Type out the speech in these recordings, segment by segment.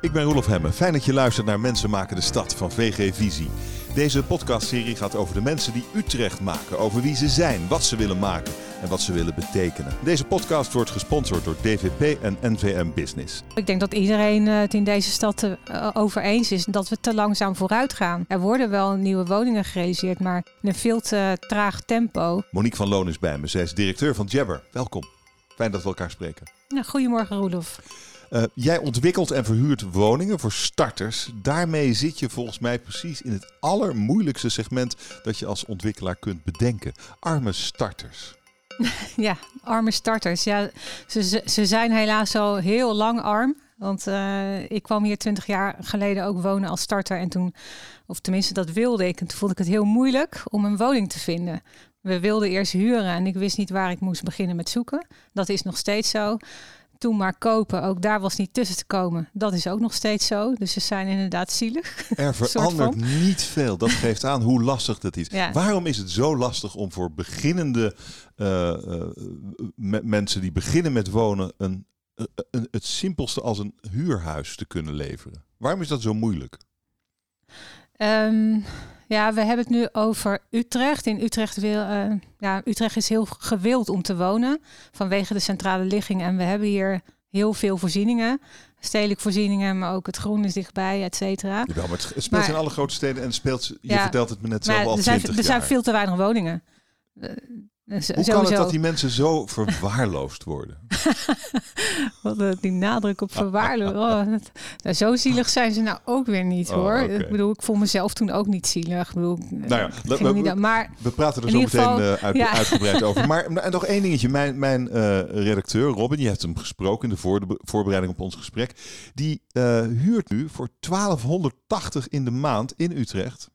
Ik ben Roelof Hemme. Fijn dat je luistert naar Mensen maken de stad van VG Visie. Deze podcastserie gaat over de mensen die Utrecht maken, over wie ze zijn, wat ze willen maken en wat ze willen betekenen. Deze podcast wordt gesponsord door DVP en NVM Business. Ik denk dat iedereen eh, het in deze stad uh, over eens is dat we te langzaam vooruit gaan. Er worden wel nieuwe woningen gerealiseerd, maar in een veel te traag tempo. Monique van Loon is bij me. Zij is directeur van Jabber. Welkom. Fijn dat we elkaar spreken. Nou, goedemorgen, Roelof. Uh, jij ontwikkelt en verhuurt woningen voor starters. Daarmee zit je volgens mij precies in het allermoeilijkste segment dat je als ontwikkelaar kunt bedenken. Arme starters. Ja, arme starters. Ja, ze, ze zijn helaas al heel lang arm. Want uh, ik kwam hier twintig jaar geleden ook wonen als starter. En toen, of tenminste dat wilde ik. En toen vond ik het heel moeilijk om een woning te vinden. We wilden eerst huren en ik wist niet waar ik moest beginnen met zoeken. Dat is nog steeds zo toen maar kopen. Ook daar was niet tussen te komen. Dat is ook nog steeds zo. Dus ze zijn inderdaad zielig. Er verandert niet veel. Dat geeft aan hoe lastig dat is. Ja. Waarom is het zo lastig om voor beginnende uh, uh, mensen die beginnen met wonen een, een, het simpelste als een huurhuis te kunnen leveren? Waarom is dat zo moeilijk? Um, ja, we hebben het nu over Utrecht. In Utrecht, wil, uh, ja, Utrecht is heel gewild om te wonen vanwege de centrale ligging. En we hebben hier heel veel voorzieningen. Stedelijke voorzieningen, maar ook het groen is dichtbij, et cetera. Ja, maar het speelt in alle grote steden en speelt, je ja, vertelt het me net zelf al er zijn, Er zijn veel te weinig woningen. Hoe sowieso. kan het dat die mensen zo verwaarloosd worden? Wat die nadruk op verwaarloosd. Oh, nou, zo zielig zijn ze nou ook weer niet oh, hoor. Ik bedoel, ik voel mezelf toen ook niet zielig. Ik bedoel, nou ja, we, maar we praten er zo meteen geval, uh, uit, ja. uitgebreid over. Maar en nog één dingetje. Mijn, mijn uh, redacteur Robin, je hebt hem gesproken in de, voor, de voorbereiding op ons gesprek. Die uh, huurt nu voor 1280 in de maand in Utrecht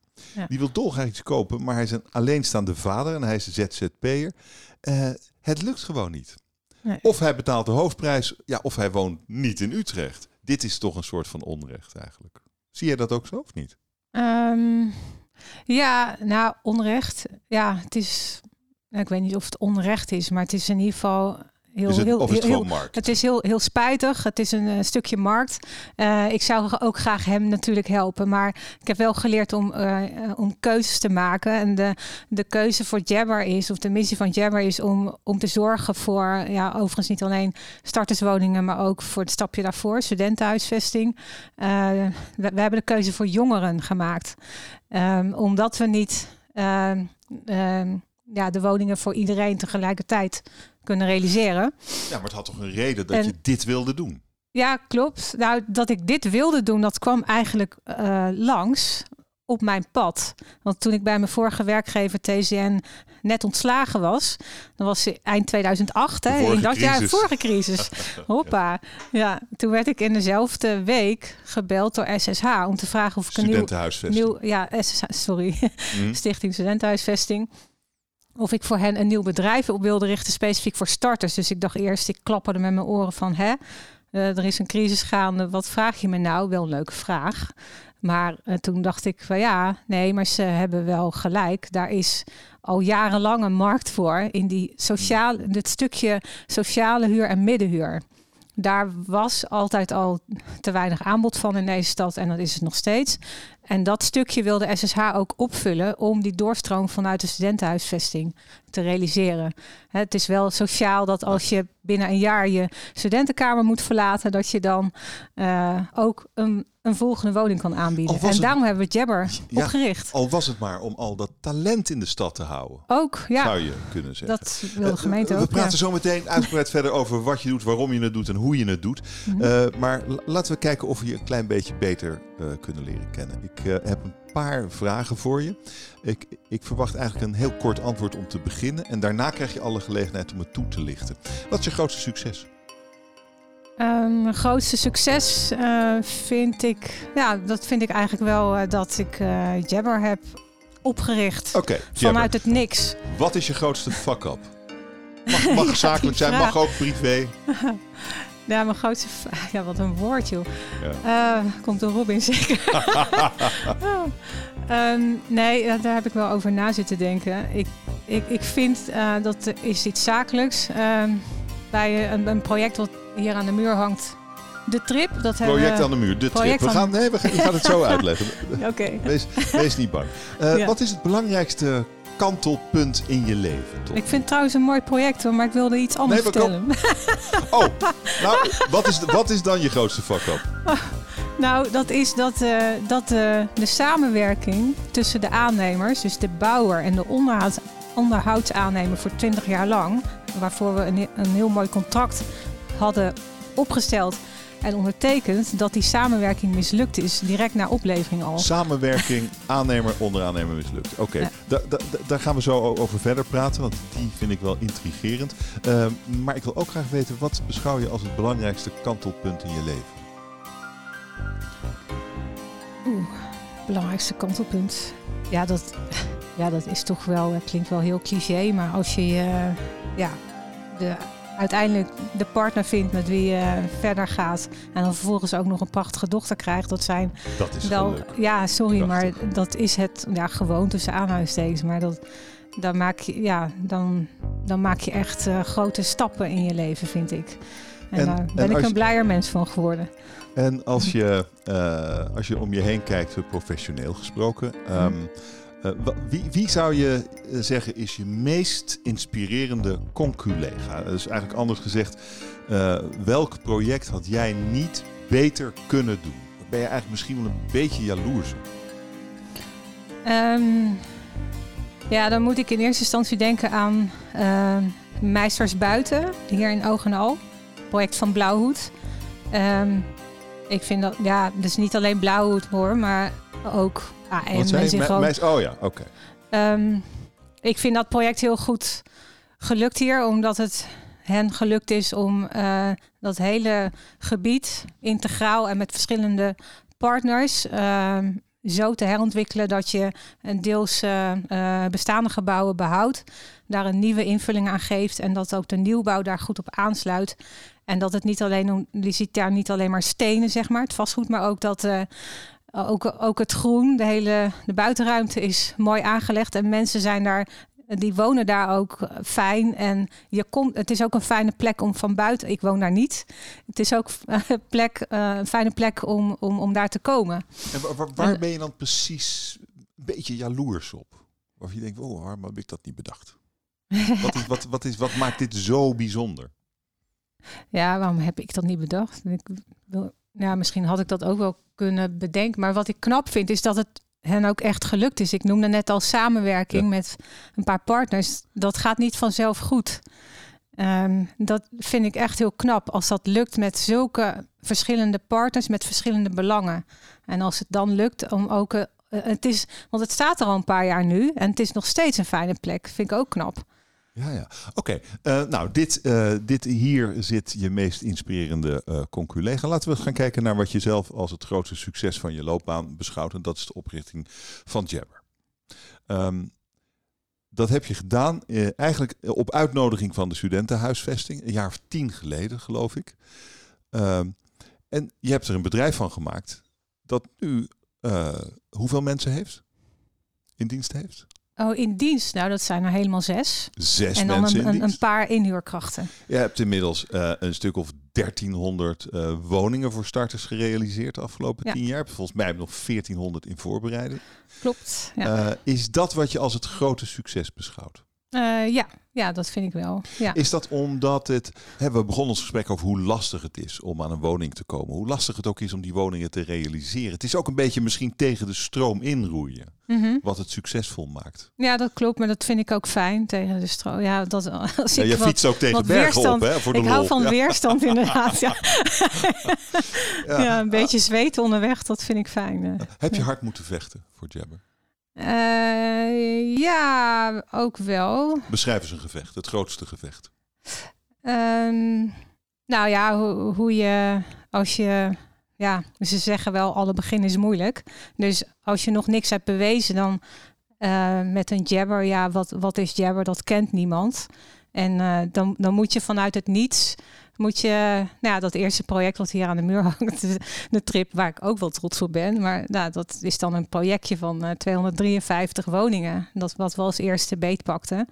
die wil dolgraag iets kopen, maar hij is een alleenstaande vader en hij is een ZZP'er. Uh, het lukt gewoon niet. Nee. Of hij betaalt de hoofdprijs, ja, of hij woont niet in Utrecht. Dit is toch een soort van onrecht eigenlijk. Zie je dat ook zo of niet? Um, ja, nou, onrecht. Ja, het is. Ik weet niet of het onrecht is, maar het is in ieder geval heel, het, heel, of is het heel, markt? Het is heel, heel spijtig. Het is een, stukje markt. Uh, ik zou ook graag hem natuurlijk helpen. Maar ik heb wel geleerd om, uh, om keuzes te maken. En de, de keuze voor Jabber is, of de missie van Jabber is om, om te zorgen voor, ja, overigens niet alleen starterswoningen, maar ook voor het stapje daarvoor, studentenhuisvesting. Uh, we, we, hebben de keuze voor jongeren gemaakt. Um, omdat we niet um, ja, de woningen voor iedereen tegelijkertijd kunnen realiseren. Ja, maar het had toch een reden dat je dit wilde doen? Ja, klopt. Nou, dat ik dit wilde doen, dat kwam eigenlijk uh, langs op mijn pad. Want toen ik bij mijn vorige werkgever TCN net ontslagen was, dan was eind 2008, hè, in dat jaar, vorige crisis. Hoppa. Ja, toen werd ik in dezelfde week gebeld door SSH om te vragen of ik een nieuw, nieuw ja, SSH, sorry, mm. Stichting Studentenhuisvesting of ik voor hen een nieuw bedrijf op wilde richten, specifiek voor starters. Dus ik dacht eerst, ik klapperde met mijn oren van, hè, uh, er is een crisis gaande, wat vraag je me nou? Wel een leuke vraag. Maar uh, toen dacht ik van ja, nee, maar ze hebben wel gelijk. Daar is al jarenlang een markt voor in die sociale, dit stukje sociale huur en middenhuur. Daar was altijd al te weinig aanbod van in deze stad en dat is het nog steeds. En dat stukje wilde SSH ook opvullen om die doorstroom vanuit de studentenhuisvesting te realiseren. Het is wel sociaal dat als je binnen een jaar je studentenkamer moet verlaten, dat je dan uh, ook een een volgende woning kan aanbieden. En daarom hebben we Jabber opgericht. Al was het maar om al dat talent in de stad te houden. Ook, ja. Zou je kunnen zeggen. Dat wil de gemeente uh, ook. We praten ja. zo meteen uitgebreid verder over wat je doet, waarom je het doet en hoe je het doet. Mm -hmm. uh, maar laten we kijken of we je een klein beetje beter uh, kunnen leren kennen. Ik heb een paar vragen voor je. Ik, ik verwacht eigenlijk een heel kort antwoord om te beginnen. En daarna krijg je alle gelegenheid om het toe te lichten. Wat is je grootste succes? Um, mijn grootste succes uh, vind ik, ja, dat vind ik eigenlijk wel dat ik Jabber heb opgericht. Okay, vanuit het niks. Wat is je grootste fuck-up? Mag, mag ja, zakelijk zijn, mag ook privé. ja, mijn grootste, ja, wat een woord joh. Ja. komt door Robin zeker. um, nee, daar heb ik wel over na zitten denken. Ik, ik, ik vind dat er is iets zakelijks. Um, bij een, een project wat hier aan de muur hangt, de trip. Dat project aan de muur, de trip. We gaan, nee, we gaan, het zo uitleggen. Oké. Wees, wees, niet bang. Uh, Wat is het belangrijkste kantelpunt in je leven? Ik vind het trouwens een mooi project hoor, maar ik wilde iets anders nee, vertellen. Oh, nou, wat is, wat is dan je grootste fuck-up? Nou, dat is dat, uh, dat uh, de samenwerking tussen de aannemers, dus de bouwer en de onderhoud, onderhoudsaannemer voor 20 jaar lang, waarvoor we een, een heel mooi contract hadden opgesteld en ondertekend dat die samenwerking mislukt is, direct na oplevering al. Samenwerking, aannemer, onderaannemer mislukt. Oké, daar gaan we zo over verder praten, want die vind ik wel intrigerend. Uh, maar ik wil ook graag weten, wat beschouw je als het belangrijkste kantelpunt in je leven? Oeh, belangrijkste kantelpunt. Ja, dat, ja, dat is toch wel, het klinkt wel heel cliché, maar als je ja, de uiteindelijk de partner vindt met wie je verder gaat. En dan vervolgens ook nog een prachtige dochter krijgt. Dat zijn dat is wel. Ja, sorry, maar dat is het ja, gewoon tussen aanhalingstekens. Maar dat, dan, maak je, ja, dan, dan maak je echt uh, grote stappen in je leven, vind ik. En, daar ben ik een blijer mens van geworden. En als je, uh, als je om je heen kijkt, professioneel gesproken. Um, uh, wie, wie, zou je eh, zeggen is je meest inspirerende conculega? Dus eigenlijk anders gezegd, uh, welk project had jij niet beter kunnen doen? Ben je eigenlijk misschien wel een beetje jaloers op? Um, ja, dan moet ik in eerste instantie denken aan uh, Meisters Buiten, hier in Ogenal. Project van Blauwhoed. Um, ik vind dat, ja, dus niet alleen Blauwhoed hoor, maar ook Ah, en oh ja, oké. Ehm, ik vind dat project heel goed gelukt hier, omdat het hen gelukt is om uh, dat hele gebied integraal en met verschillende partners uh, zo te herontwikkelen dat je een deels uh, bestaande gebouwen behoudt, daar een nieuwe invulling aan geeft en dat ook de nieuwbouw daar goed op aansluit. En dat het niet alleen, je ziet daar niet alleen maar stenen, zeg maar, het vastgoed, maar ook dat ook, ook het groen, de hele de buitenruimte is mooi aangelegd en mensen zijn daar die wonen daar ook fijn. En je komt, het is ook een fijne plek om van buiten. Ik woon daar niet. Het is ook een, plek, eh, een fijne plek om, om, om daar te komen. En waar, ben je dan precies een beetje jaloers op? Of je denkt, oh, waarom heb ik dat niet bedacht? wat, is, wat, wat, is, wat maakt dit zo bijzonder? Ja, waarom heb ik dat niet bedacht? Ik wil, ja, misschien had ik dat ook wel kunnen bedenken. Maar wat ik knap vind, is dat het hen ook echt gelukt is. Ik noemde net al samenwerking met een paar partners. Dat gaat niet vanzelf goed. Ehm, dat vind ik echt heel knap als dat lukt met zulke verschillende partners met verschillende belangen. En als het dan lukt om ook. Uh, het is, want het staat er al een paar jaar nu en het is nog steeds een fijne plek. Vind ik ook knap. Ja, ja. Oké, eh, nou, dit, uh, dit hier zit je meest inspirerende uh, conculega. Laten we gaan kijken naar wat je zelf als het grootste succes van je loopbaan beschouwt. En dat is de oprichting van Jabber. Um, dat heb je gedaan eigenlijk op uitnodiging van de studentenhuisvesting. Een jaar of tien geleden, geloof ik. Um, en je hebt er een bedrijf van gemaakt dat nu hoeveel mensen heeft? In dienst heeft? Oh, in dienst? Nou, dat zijn er helemaal zes. Zes en dan mensen een, een, paar inhuurkrachten. Je hebt inmiddels uh, een stuk of 1300 uh, eh, woningen voor starters gerealiseerd de afgelopen tien jaar. Volgens mij heb je nog 1400 in voorbereiding. Klopt. Ja. Uh, is dat wat je als het grote succes beschouwt? Uh, ja, ja, dat vind ik wel. Ja. Is dat omdat het. Hè, we begonnen ons gesprek over hoe lastig het is om aan een woning te komen. Hoe lastig het ook is om die woningen te realiseren. Het is ook een beetje misschien tegen de stroom inroeien. Mm Wat het succesvol maakt. Ja, dat klopt. Maar dat vind ik ook fijn tegen de stroom. Ja, dat, als ja, je fietst ook tegen bergen op, hè? Voor de ik hou van weerstand inderdaad. Ja. ja. een beetje zweet onderweg, dat vind ik fijn. Eh. Heb je hard moeten vechten voor Jabber? Uh, ja, ook wel. Beschrijf eens een gevecht, het grootste gevecht. Um, nou ja, hoe, hoe je als je ja, ze zeggen wel, alle begin is moeilijk. Dus als je nog niks hebt bewezen, dan uh, met een jabber, ja, wat, wat is jabber? Dat kent niemand. En uh, dan, dan moet je vanuit het niets, moet je, nou ja, dat eerste project wat hier aan de muur hangt, de, trip waar ik ook wel trots op ben. Maar nou, dat is dan een projectje van uh, 253 woningen. Dat wat we als eerste beet pakten.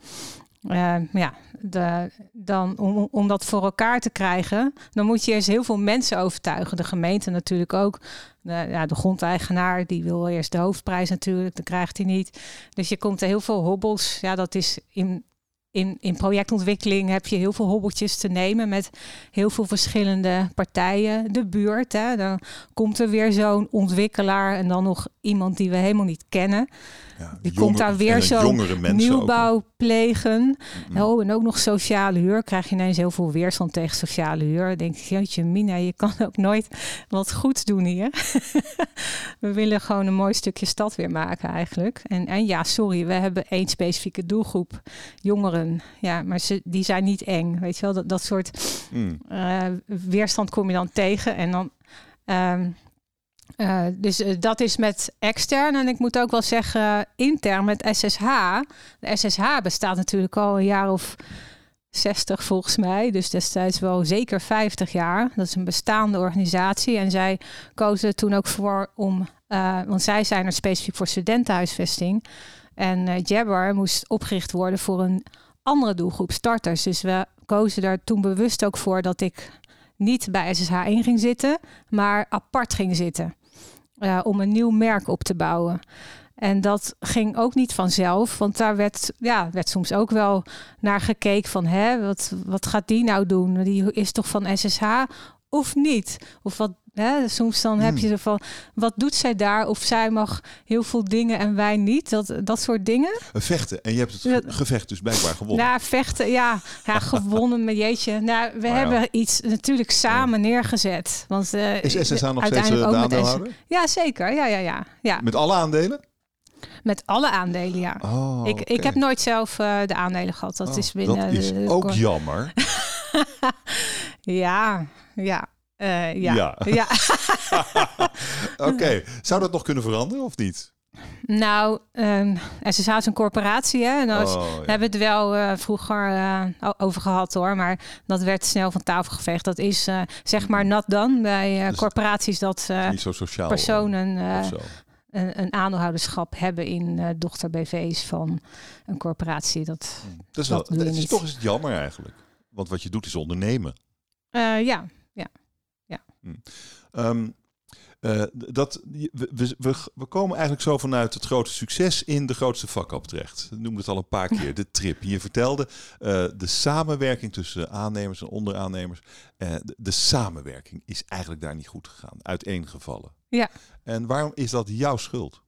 ja, de, dan om, om dat voor elkaar te krijgen, dan moet je eerst heel veel mensen overtuigen. De gemeente natuurlijk ook. De, ja, de grondeigenaar die wil eerst de hoofdprijs natuurlijk, dan krijgt hij niet. Dus je komt er heel veel hobbels. Ja, dat is in in, in projectontwikkeling heb je heel veel hobbeltjes te nemen met heel veel verschillende partijen. De buurt, hè, dan komt er weer zo'n ontwikkelaar en dan nog iemand die we helemaal niet kennen. Ja, die komt daar weer zo'n nieuwbouw plegen. Oh, en ook nog sociale huur. Krijg je ineens heel veel weerstand tegen sociale huur. denk je, jeetje Mina, je kan ook nooit wat goeds doen hier. we willen gewoon een mooi stukje stad weer maken eigenlijk. En, en ja, sorry, we hebben één specifieke doelgroep. Jongeren. Ja, maar ze, die zijn niet eng. Weet je wel, dat, dat soort mm. uh, weerstand kom je dan tegen. En dan... Um, uh, dus uh, dat is met extern. En ik moet ook wel zeggen, intern met SSH. De SSH bestaat natuurlijk al een jaar of 60 volgens mij. Dus destijds wel zeker 50 jaar. Dat is een bestaande organisatie. En zij kozen toen ook voor om, want zij zijn er specifiek voor studentenhuisvesting. En Jabber moest opgericht worden voor een andere doelgroep, starters. Dus we kozen daar toen bewust ook voor dat ik niet bij SSH1 ging zitten, maar apart ging zitten. Om een nieuw merk op te bouwen. En dat ging ook niet vanzelf, want daar werd, ja, werd soms ook wel naar gekeken van, hè, wat, wat gaat die nou doen? Die is toch van SSH of niet? Of wat Hè, soms dan heb je hmm. van, wat doet zij daar? Of zij mag heel veel dingen en wij niet. Dat, dat soort dingen. Vechten. En je hebt het gevecht dus blijkbaar gewonnen. Nou, vechten, ja. Ja, gewonnen, met jeetje. Nou, we hebben iets natuurlijk samen neergezet. Want, uh, is SSH nog steeds uh, de aandeelhouder? Ja, zeker. Ja, ja, ja, ja. Met alle aandelen? Met alle aandelen, ja. Oh, ik, ik heb nooit zelf uh, de aandelen gehad. Dat oh, is binnen. Dat is ook jammer. ja, ja. Uh, ja. ja. Oké, zou dat nog kunnen veranderen of niet? Nou, um, SSH is een corporatie. Hè? En oh, ja. hebben we het wel uh, vroeger uh, over gehad hoor. Maar dat werd snel van tafel geveegd. Dat is uh, zeg maar nat dan bij dus corporaties dat niet zo sociaal, personen een, een, aandeelhouderschap hebben in dochter BV's van een corporatie. Dat, hmm. dat is, wel, dat is toch is het jammer eigenlijk. Want wat je doet is ondernemen. ja, ja. Hm. Ehm, eh, dat, we, we, we, komen eigenlijk zo vanuit het grote succes in de grootste vakap terecht. Ik noemde het al een paar keer, de trip. Je vertelde uh, de samenwerking tussen aannemers en onderaannemers. Uh, de, de, samenwerking is eigenlijk daar niet goed gegaan, uiteengevallen. Ja. En waarom is dat jouw schuld?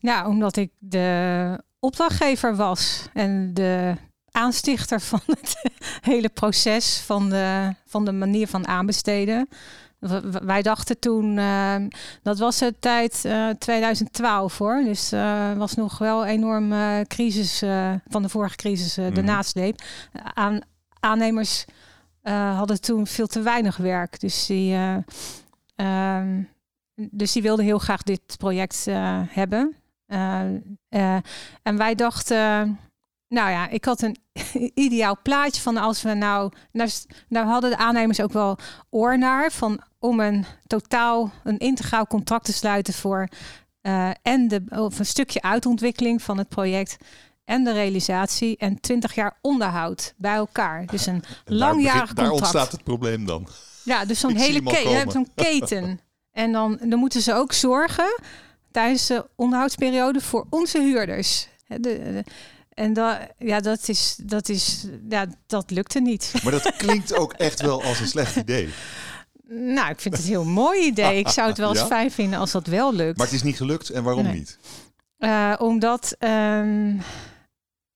Nou, omdat ik de opdrachtgever was en de aanstichter van het hele proces, van de, van de manier van aanbesteden. Wij dachten toen, uh, dat was de tijd uh, 2012 hoor. Dus uh, was nog wel een enorm crisis eh, van de vorige crisis, de mm. nasleep. Aan, aannemers hadden toen veel te weinig werk. Dus die, ehm, dus die wilden heel graag dit project hebben. en wij dachten nou ja, ik had een ideaal plaatje van als we nou, nou, nou hadden de aannemers ook wel oor naar van om een totaal, een integraal contract te sluiten voor uh, en de, of een stukje uitontwikkeling van het project en de realisatie en 20 jaar onderhoud bij elkaar. Dus een langjarig contract. Daar ontstaat het probleem dan. Ja, dus zo'n hele keten, zo'n keten. En dan, dan moeten ze ook zorgen tijdens de onderhoudsperiode voor onze huurders. De, de, en dat, ja, dat, is, dat, is, ja, dat lukte niet. Maar dat klinkt ook echt wel als een slecht idee. Nou, ik vind het een heel mooi idee. Ik zou het wel eens fijn vinden als dat wel lukt. Maar het is niet gelukt en waarom niet? Uh, omdat, um,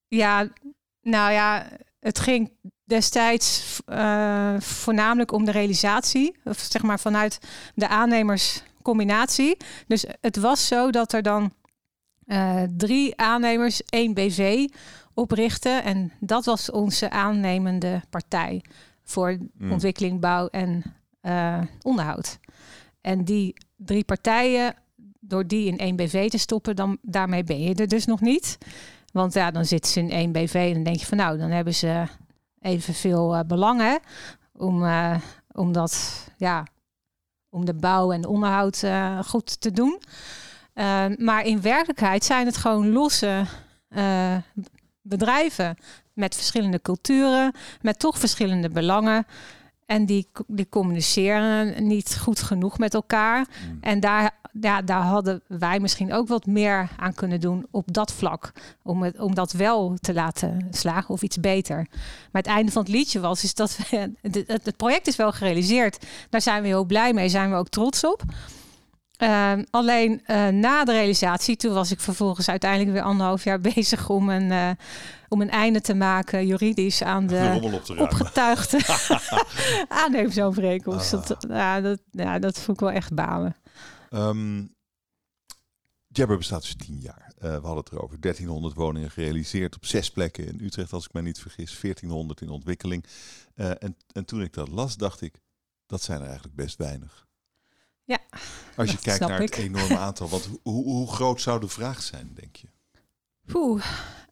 ja, nou ja, het ging destijds uh, voornamelijk om de realisatie, of zeg maar vanuit de aannemerscombinatie. Dus het was zo dat er dan uh, drie aannemers, één BV oprichten. En dat was onze aannemende partij voor mm. ontwikkeling, bouw en uh, onderhoud. En die drie partijen, door die in één BV te stoppen, dan daarmee ben je er dus nog niet. Want ja, dan zitten ze in één BV en dan denk je van nou, dan hebben ze evenveel uh, belangen om, uh, om dat, ja, om de bouw en onderhoud goed te doen. Ehm, maar in werkelijkheid zijn het gewoon losse uh, bedrijven met verschillende culturen, met toch verschillende belangen. En die, die communiceren niet goed genoeg met elkaar. Mm. En daar, ja, daar hadden wij misschien ook wat meer aan kunnen doen op dat vlak. Om, het, om dat wel te laten slagen of iets beter. Maar het einde van het liedje was is dat we, het, het project is wel gerealiseerd. Daar zijn we heel blij mee, zijn we ook trots op. Ehm, alleen uh, na de realisatie, toen was ik vervolgens uiteindelijk weer anderhalf jaar bezig om een, uh, om een einde te maken juridisch aan de op opgetuigde aannemersovereenkomst. Ah. Dat, ja, dat, ja, dat vond ik wel echt balen. Um, Jabber bestaat dus tien jaar. Uh, we hadden het erover. 1300 woningen gerealiseerd op zes plekken in Utrecht, als ik me niet vergis. 1400 in ontwikkeling. en, en toen ik dat las, dacht ik, dat zijn er eigenlijk best weinig. Ja. Als je kijkt naar het enorme aantal, wat, hoe, hoe, groot zou de vraag zijn, denk je? Oeh,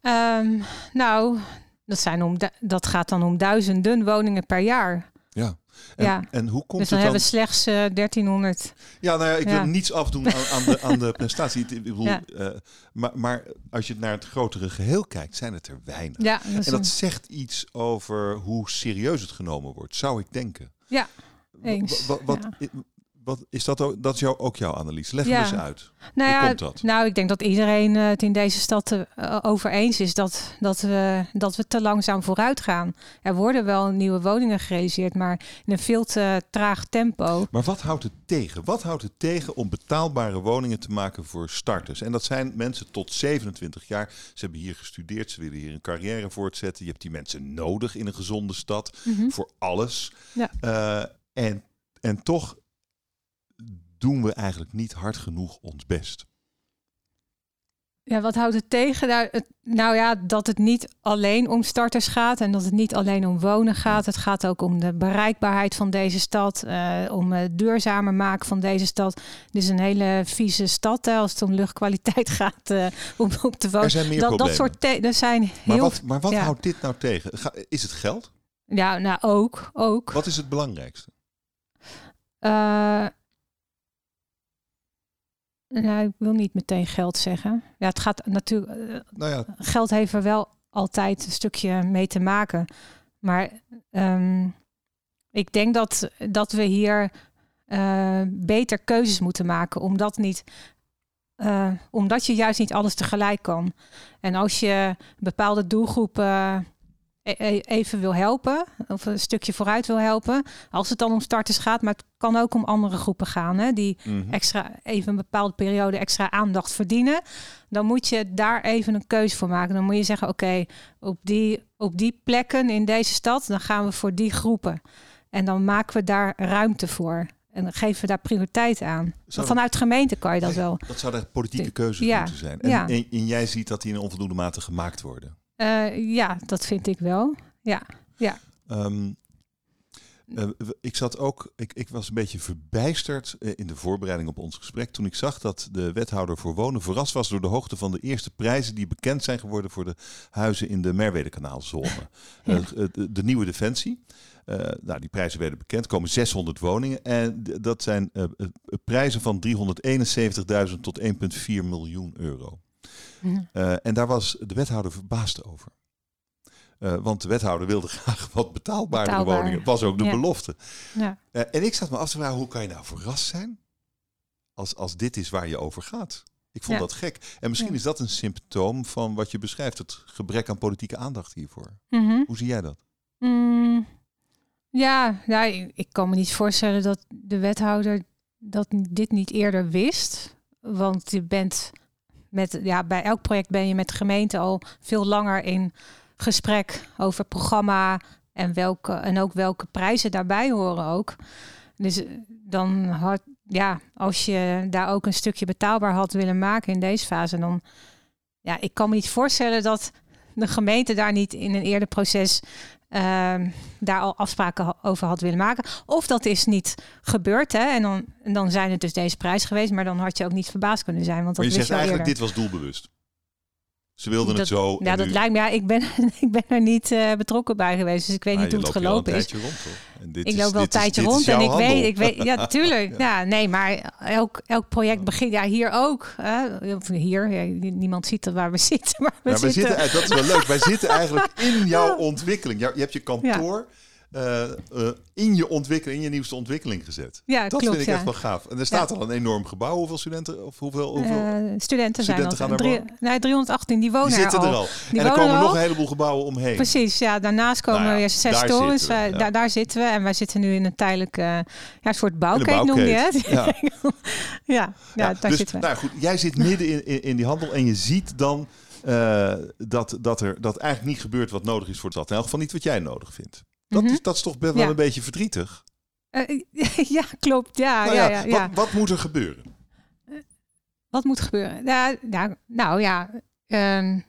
um, nou, dat, zijn om, dat gaat dan om duizenden woningen per jaar. Ja. En, ja. en hoe komt dus dan, dan hebben we slechts uh, eh, 1300. Ja, nou ja, ik wil niets afdoen aan, aan, de, aan de prestatie. Ik bedoel, ja. uh, maar, maar als je naar het grotere geheel kijkt, zijn het er weinig. Ja, dat en dat zegt iets over hoe serieus het genomen wordt, zou ik denken. Ja, eens. Wat, wat is dat ook? Dat is jou, ook jouw analyse? Leg ja. eens uit. Nou Hoe ja, komt dat? Nou, ik denk dat iedereen het in deze stad uh, over eens is dat, dat, we, dat we te langzaam vooruit gaan. Er worden wel nieuwe woningen gerealiseerd, maar in een veel te traag tempo. Maar wat houdt het tegen? Wat houdt het tegen om betaalbare woningen te maken voor starters? En dat zijn mensen tot 27 jaar. Ze hebben hier gestudeerd, ze willen hier een carrière voortzetten. Je hebt die mensen nodig in een gezonde stad mhm. voor alles. Ja. Uh, en, en toch doen we eigenlijk niet hard genoeg ons best. Ja, wat houdt het tegen? Nou, het, nou, ja, dat het niet alleen om starters gaat en dat het niet alleen om wonen gaat. Het gaat ook om de bereikbaarheid van deze stad, uh, om het duurzamer maken van deze stad. Het is een hele vieze stad hè, als het om luchtkwaliteit gaat uh, om op te wonen. Er zijn meer dat, dat soort er zijn heel. Maar wat, maar wat houdt dit nou tegen? Is het geld? Ja, nou ook, ook. Wat is het belangrijkste? Uh, nou, ik wil niet meteen geld zeggen. Ja, het gaat natuurlijk. Eh, nou ja. Geld heeft er wel altijd een stukje mee te maken. Maar um, ik denk dat, dat we hier uh, beter keuzes moeten maken. Omdat, niet, uh, omdat je juist niet alles tegelijk kan. En als je bepaalde doelgroepen even wil helpen, of een stukje vooruit wil helpen. Als het dan om starters gaat, maar het kan ook om andere groepen gaan, hè, die mhm. extra even een bepaalde periode extra aandacht verdienen. Dan moet je daar even een keuze voor maken. Dan moet je zeggen: oké, op, die, op die plekken in deze stad, dan gaan we voor die groepen. En dan maken we daar ruimte voor. En dan geven we daar prioriteit aan. Vanuit gemeente kan je dat wel. Dat zou de politieke keuze ja. moeten zijn. En, ja. en, en jij ziet dat die in onvoldoende mate gemaakt worden. Uh, ja, dat vind ik wel. Ja, ja. Um, uh, ik zat ook, ik, ik was een beetje verbijsterd uh, in de voorbereiding op ons gesprek toen ik zag dat de wethouder voor wonen verrast was door de hoogte van de eerste prijzen die bekend zijn geworden voor de huizen in de Merwedekanaalzone. ja. de, de, nieuwe defensie. nou, die prijzen werden bekend, komen 600 woningen en dat zijn prijzen van 371.000 tot 1,4 miljoen euro. Uh, en daar was de wethouder verbaasd over. Uh, want de wethouder wilde graag wat betaalbare Betaalbaar. woningen. Dat was ook de belofte. Ja. Uh, en ik zat me af te vragen, hoe kan je nou verrast zijn als, als dit is waar je over gaat? Ik vond dat gek. En misschien is dat een symptoom van wat je beschrijft, het gebrek aan politieke aandacht hiervoor. Mm -hmm. Hoe zie jij dat? Mm, ja, nou, ik kan me niet voorstellen dat de wethouder dat dit niet eerder wist. Want je bent met, ja, bij elk project ben je met de gemeente al veel langer in gesprek over programma en, welke, en ook welke prijzen daarbij horen ook. Dus eh, dan had, ja, als je daar ook een stukje betaalbaar had willen maken in deze fase, dan ja, ik kan me niet voorstellen dat de gemeente daar niet in een eerder proces daar al afspraken over had willen maken. Of dat is niet gebeurd. Hè? En, dan, en dan zijn het dus deze prijs geweest. Maar dan had je ook niet verbaasd kunnen zijn. Want dat maar je zegt eigenlijk, dit was doelbewust. Ze wilden het zo. Ja, dat lijkt me. Ja, ik ben, ik ben er niet uh, betrokken bij geweest. Dus ik weet niet hoe het gelopen is. Rond, en dit ik loop wel een tijdje rond en ik weet, ik weet, ja, tuurlijk. ja. nee, maar elk, elk project begint, ja, hier ook. hier, niemand ziet waar we zitten. Maar we, zitten... zitten... dat is wel leuk. Wij zitten eigenlijk in jouw ontwikkeling. Je hebt je kantoor. Uh, uh, in je ontwikkeling, in je nieuwste ontwikkeling gezet. Ja, dat klopt, vind ik echt wel gaaf. En er staat al een enorm gebouw. Hoeveel studenten? Of hoeveel, hoeveel uh, studenten, zijn er? Gaan drie, nee, 318, die wonen die zitten er al. al. Die en er komen nog een heleboel gebouwen omheen. Precies, ja. Daarnaast komen nou ja, weer zes daar torens. Zitten we, daar, daar, zitten we. En wij zitten nu in een tijdelijke ja, soort bouwkeet, noem je het. Ja, ja, ja, daar dus, zitten we. Nou goed, jij zit midden in, in, in die handel en je ziet dan... Dat, dat er dat eigenlijk niet gebeurt wat nodig is voor het stad. In elk geval niet wat jij nodig vindt. Dat, mm -hmm. is, dat is toch wel ja. een beetje verdrietig? Uh, ja, klopt. Ja, nou ja, ja, ja, Wat, wat, moet er gebeuren? Uh, wat moet gebeuren? Nou, nou, ja, um,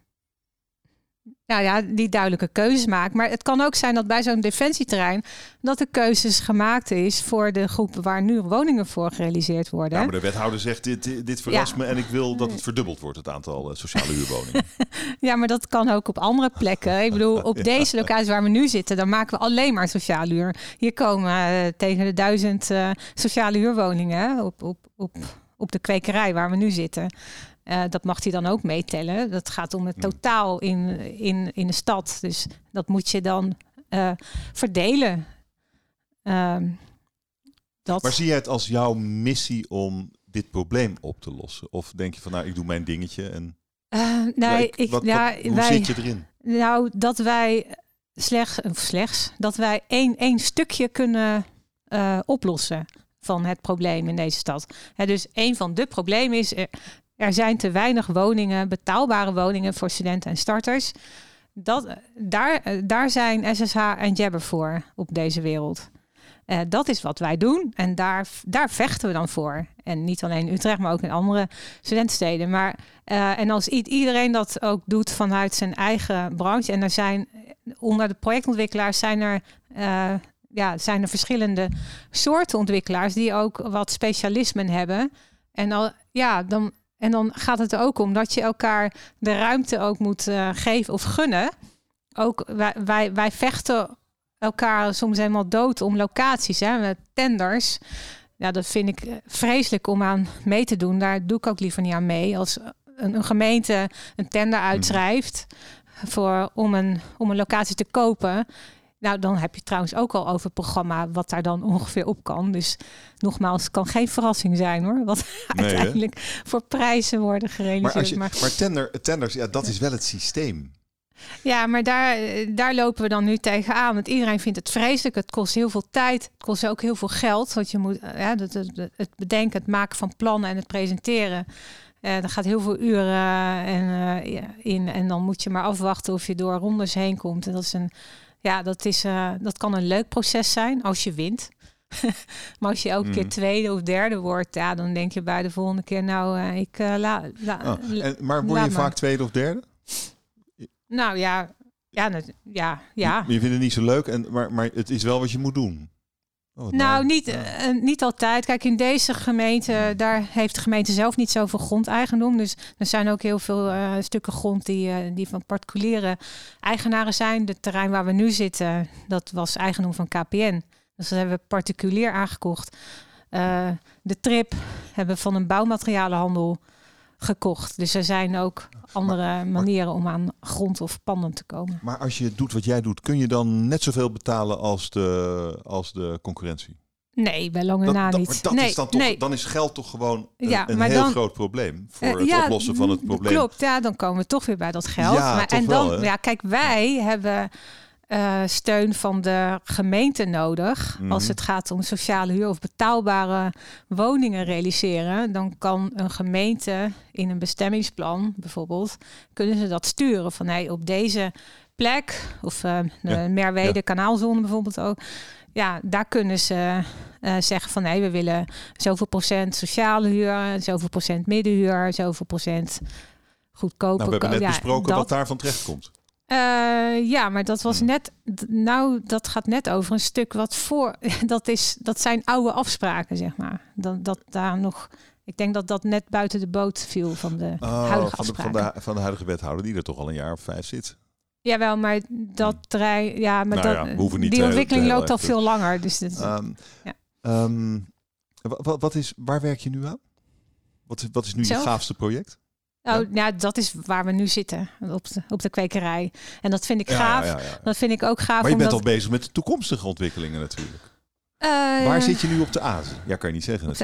nou ja, die duidelijke keuzes maakt. Maar het kan ook zijn dat bij zo'n defensieterrein dat de keuzes gemaakt is voor de groepen waar nu woningen voor gerealiseerd worden. Ja, maar de wethouder zegt dit, dit, verrast ja. me en ik wil dat het verdubbeld wordt, het aantal uh, sociale huurwoningen. ja, maar dat kan ook op andere plekken. Ik bedoel, op deze locatie waar we nu zitten, dan maken we alleen maar sociale huur. Hier komen uh, tegen de duizend uh, sociale huurwoningen op, op, op, op de kwekerij waar we nu zitten. Uh, dat mag hij dan ook meetellen. Dat gaat om het totaal in, in, in de stad. Dus dat moet je dan uh, verdelen. Uh, dat... Maar zie jij het als jouw missie om dit probleem op te lossen? Of denk je van nou, ik doe mijn dingetje en. nee, ik, wat, ja, wat, hoe wij, zit je erin? Nou, dat wij slechts, of slechts, dat wij één, één stukje kunnen oplossen van het probleem in deze stad. Hè, dus een van de problemen is, er zijn te weinig woningen, betaalbare woningen voor studenten en starters. Dat, daar, daar zijn SSH en Jabber voor op deze wereld. Uh, dat is wat wij doen en daar, daar vechten we dan voor. En niet alleen Utrecht, maar ook in andere studentensteden. Maar, en als iedereen dat ook doet vanuit zijn eigen branche. En er zijn onder de projectontwikkelaars zijn er, ja, zijn er verschillende soorten ontwikkelaars die ook wat specialismen hebben. En al, ja, dan, en dan gaat het er ook om dat je elkaar de ruimte ook moet uh, geven of gunnen. Ook wij, wij, wij vechten elkaar soms helemaal dood om locaties. Hè? Met tenders. Ja, dat vind ik vreselijk om aan mee te doen. Daar doe ik ook liever niet aan mee. Als een, een gemeente een tender hmm. uitschrijft voor, om, een, om een locatie te kopen. Nou, dan heb je trouwens ook al over het programma wat daar dan ongeveer op kan. Dus nogmaals, het kan geen verrassing zijn hoor. Wat nee, uiteindelijk hè? voor prijzen worden gerealiseerd. Maar, als je, maar, maar tender, tenders, ja, dat is wel het systeem. Ja, maar daar, daar lopen we dan nu tegenaan. Want iedereen vindt het vreselijk. Het kost heel veel tijd. Het kost ook heel veel geld. Want je moet ja, het, het, het bedenken, het maken van plannen en het presenteren. Uh, er gaat heel veel uren en, uh, in. En dan moet je maar afwachten of je door rondes heen komt. En dat is een ja, dat, is, uh, dat kan een leuk proces zijn als je wint. maar als je elke mm. keer tweede of derde wordt, ja, dan denk je bij de volgende keer, nou, uh, ik uh, la, la, oh, en, Maar word je vaak tweede of derde? Nou ja, ja, ja, ja. Je, je vindt het niet zo leuk, en, maar, maar het is wel wat je moet doen. Oh, nou, niet, ja. uh, niet altijd. Kijk, in deze gemeente, daar heeft de gemeente zelf niet zoveel grondeigendom. Dus er zijn ook heel veel uh, stukken grond die, uh, die van particuliere eigenaren zijn. Het terrein waar we nu zitten, dat was eigendom van KPN. Dus dat hebben we particulier aangekocht. de trip hebben we van een bouwmaterialenhandel gekocht. Dus er zijn ook andere maar, manieren om aan grond of panden te komen. Maar als je doet wat jij doet, kun je dan net zoveel betalen als de, als de concurrentie? Nee, bij lange na niet. Dat nee, is dan, toch, nee. dan is geld toch gewoon een, ja, een heel dan, groot probleem voor uh, het ja, oplossen van het probleem. Klopt, ja, dan komen we toch weer bij dat geld. Ja, maar, toch en dan, wel, ja, kijk, wij hebben uh, steun van de gemeente nodig. Mm. Als het gaat om sociale huur of betaalbare woningen realiseren, dan kan een gemeente in een bestemmingsplan bijvoorbeeld, kunnen ze dat sturen van hey, op deze plek of uh, de ja. Merwede ja. kanaalzone bijvoorbeeld ook. Ja, daar kunnen ze uh, zeggen van nee, we willen zoveel procent sociale huur, zoveel procent middenhuur, zoveel procent goedkope. Nou, we hebben net besproken dat, wat daarvan terecht komt. Uh, ja, maar dat was net. Nou, dat gaat net over een stuk wat voor. Dat, is, dat zijn oude afspraken, zeg maar. Dat, dat daar nog. Ik denk dat dat net buiten de boot viel van de oh, huidige van de, afspraken. van, de, van de huidige wethouder, die er toch al een jaar of vijf zit. Jawel, maar dat terrein, ja, maar nou dat, niet die ontwikkeling loopt al veel langer. Dus dit, um, ja. um, wat, wat, is, waar werk je nu aan? Wat, wat is nu je gaafste project? Oh, ja. dat is waar we nu zitten, op de, op de kwekerij. En dat vind ik gaaf. dat vind ik ook gaaf. Maar je bent al bezig met de toekomstige ontwikkelingen natuurlijk. Uh, Waar zit je nu op de A? Ja, kan je niet zeggen.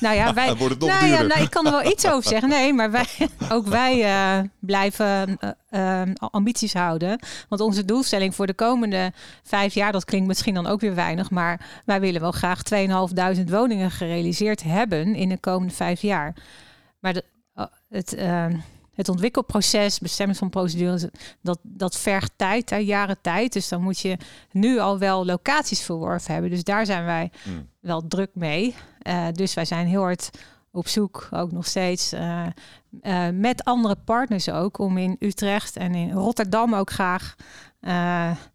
nou ja, wij. wordt het nog nou, ja, nou, ik kan er wel iets over zeggen. Nee, maar wij, ook wij uh, blijven uh, ambities houden. Want onze doelstelling voor de komende vijf jaar, dat klinkt misschien dan ook weer weinig, maar wij willen wel graag 2.500 woningen gerealiseerd hebben in de komende vijf jaar. Maar de, het het ontwikkelproces, bestemming van procedures, dat, dat vergt tijd, hè, jaren tijd. Dus dan moet je nu al wel locaties verworven hebben. Dus daar zijn wij hmm. wel druk mee. Uh, dus wij zijn heel hard op zoek, ook nog steeds, uh, uh, met andere partners ook, om in Utrecht en in Rotterdam ook graag.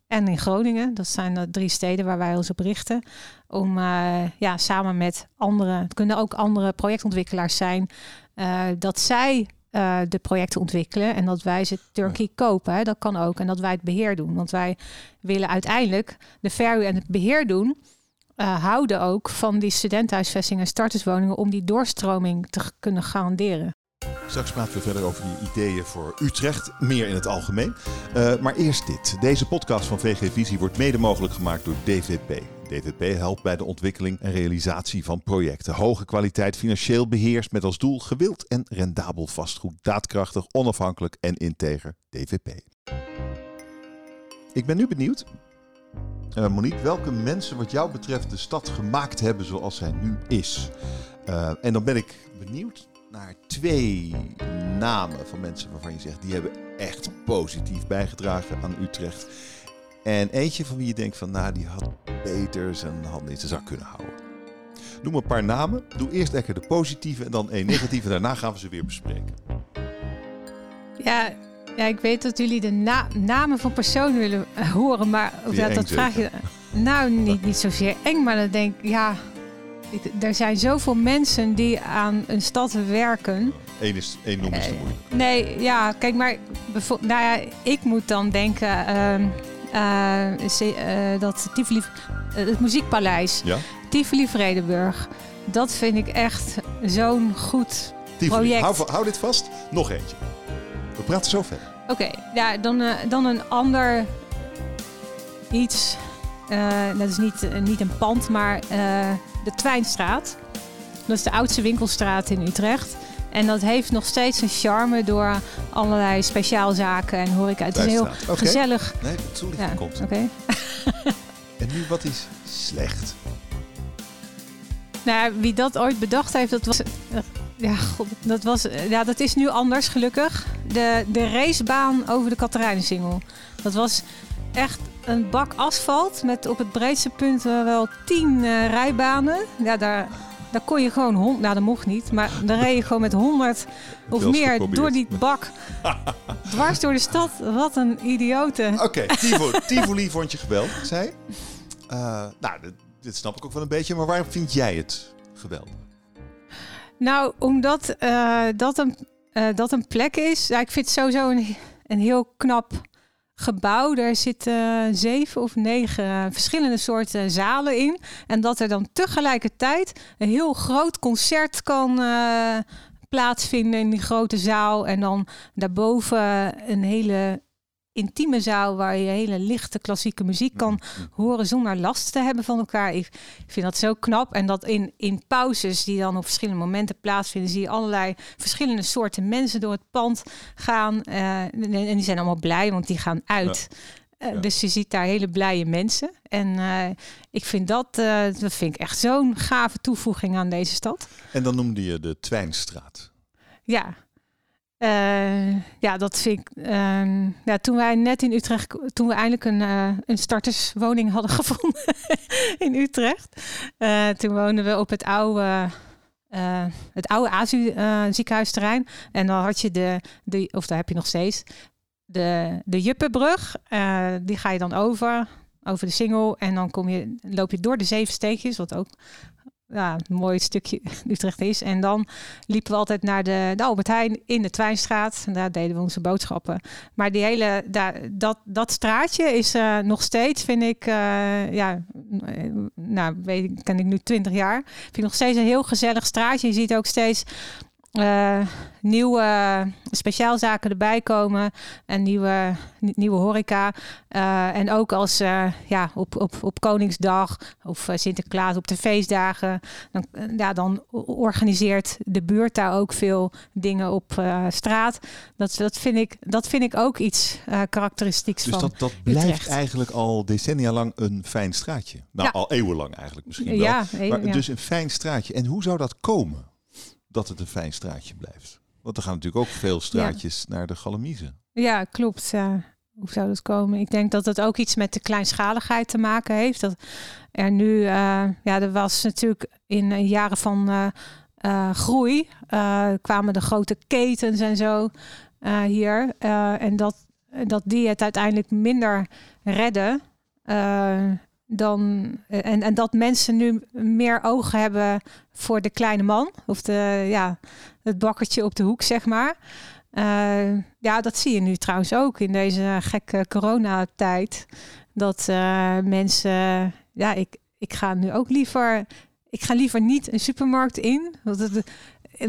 en in Groningen, dat zijn de drie steden waar wij ons op richten. Om ja, samen met andere, het kunnen ook andere projectontwikkelaars zijn, dat zij uh, de projecten ontwikkelen en dat wij ze Turkey kopen. Hè. Dat kan ook. En dat wij het beheer doen. Want wij willen uiteindelijk de verhuur en het beheer doen. Uh, houden ook van die studentenhuisvestingen en starterswoningen om die doorstroming te kunnen garanderen. Straks praten we verder over die ideeën voor Utrecht, meer in het algemeen. Uh, maar eerst dit. Deze podcast van VG Visie wordt mede mogelijk gemaakt door DVP. DVP helpt bij de ontwikkeling en realisatie van projecten. Hoge kwaliteit financieel beheerst met als doel gewild en rendabel vastgoed. Daadkrachtig, onafhankelijk en integer. DVP. Ik ben nu benieuwd, uh, Monique, welke mensen wat jou betreft de stad gemaakt hebben zoals zij nu is. Uh, en dan ben ik benieuwd naar twee namen van mensen waarvan je zegt die hebben echt positief bijgedragen aan Utrecht. En eentje van wie je denkt van, nou, die had beter zijn handen in zijn zak kunnen houden. Noem een paar namen. Doe eerst lekker de positieve en dan een negatieve. Daarna gaan we ze weer bespreken. Ja, ja ik weet dat jullie de namen van personen willen eh, horen. Maar ja, dat vraag je... Nou, niet, niet zozeer eng, maar dan denk ik, ja... er zijn zoveel mensen die aan een stad werken. Eén, is, één noemen is te moeilijk. Nee, ja, kijk, maar nou ja, ik moet dan denken... Ehm, uh, dat Tivoli, uh, het muziekpaleis, ja? Tivoli Vredenburg. Dat vind ik echt zo'n goed project. Hou, hou, dit vast. Nog eentje. We praten zo verder. Oké, ja, dan, dan een ander iets. dat is niet, niet een pand, maar de Twijnstraat. Dat is de oudste winkelstraat in Utrecht. En dat heeft nog steeds een charme door allerlei speciaalzaken en horeca. Het is heel gezellig. Nee, het ja, komt. Oké. en nu, wat is slecht? Nou, wie dat ooit bedacht heeft, dat was... Eh, ja, God, dat, was, ja, dat is nu anders, gelukkig. De, de racebaan over de Katerijnensingel. Dat was echt een bak asfalt met op het breedste punt wel tien uh, rijbanen. Ja, daar, daar kon je gewoon hond. Nou, dat mocht niet. Maar dan reed je gewoon met 100 of meer door die bak. dwars door de stad. Wat een idiote. Oké, okay, Tivoli, Tivoli vond je geweldig, zei uh, Nou, dit, dit, snap ik ook wel een beetje. Maar waarom vind jij het geweldig? Nou, omdat uh, dat, een, uh, dat een plek is. Ja, ik vind het sowieso een, een heel knap gebouw. Daar zitten zeven of negen verschillende soorten zalen in. En dat er dan tegelijkertijd een heel groot concert kan uh, plaatsvinden in die grote zaal. En dan daarboven een hele intieme zaal waar je hele lichte klassieke muziek kan mm-hmm. horen zonder last te hebben van elkaar. Ik vind dat zo knap. En dat in, in pauzes die dan op verschillende momenten plaatsvinden, zie je allerlei verschillende soorten mensen door het pand gaan. Uh, en, die zijn allemaal blij, want die gaan uit. Uh, Dus je ziet daar hele blije mensen. En uh, ik vind dat, dat vind ik echt zo'n gave toevoeging aan deze stad. En dan noemde je de Twijnstraat. Ja, uh, ja, dat vind ik. Uh, ja, toen wij net in Utrecht, toen we eindelijk een, uh, een starterswoning hadden gevonden in Utrecht, uh, toen woonden we op het oude. het oude AZU ziekenhuisterrein. En dan had je de, of daar heb je nog steeds, de, de Juppenbrug. die ga je dan over, over de Singel. En dan kom je, loop je door de zeven steegjes, wat ook ja, een mooi stukje Utrecht is. En dan liepen we altijd naar de, de Albert Heijn in de Twijnstraat. En daar deden we onze boodschappen. Maar die hele, daar, dat, dat straatje is uh, nog steeds, vind ik, uh, ja, nou, weet, ken ik nu 20 jaar. Vind ik nog steeds een heel gezellig straatje. Je ziet ook steeds uh, nieuwe speciaalzaken erbij komen en nieuwe, nieuwe horeca. Uh, en ook als uh, ja, op, op, op Koningsdag of Sinterklaas op de feestdagen, dan, ja, dan organiseert de buurt daar ook veel dingen op straat. Dat, dat, vind ik, dat vind ik ook iets karakteristieks dus van. Dus dat, dat blijft eigenlijk al decennia lang een fijn straatje. Nou, ja. al eeuwenlang eigenlijk misschien wel. Ja, maar, Dus een fijn straatje. En hoe zou dat komen? Dat het een fijn straatje blijft. Want er gaan natuurlijk ook veel straatjes naar de Galamiezen. Ja, klopt. hoe zou dat komen? Ik denk dat het ook iets met de kleinschaligheid te maken heeft. Dat er nu, uh, ja, er was natuurlijk in jaren van uh, uh, groei, kwamen de grote ketens en zo hier. en dat, dat die het uiteindelijk minder redden dan, en, en dat mensen nu meer oog hebben voor de kleine man. Of de, ja, het bakkertje op de hoek, zeg maar. Uh, ja, dat zie je nu trouwens ook in deze gekke coronatijd. Dat uh, mensen, ja, ik, ik ga nu ook liever, ik ga liever niet een supermarkt in. Want het,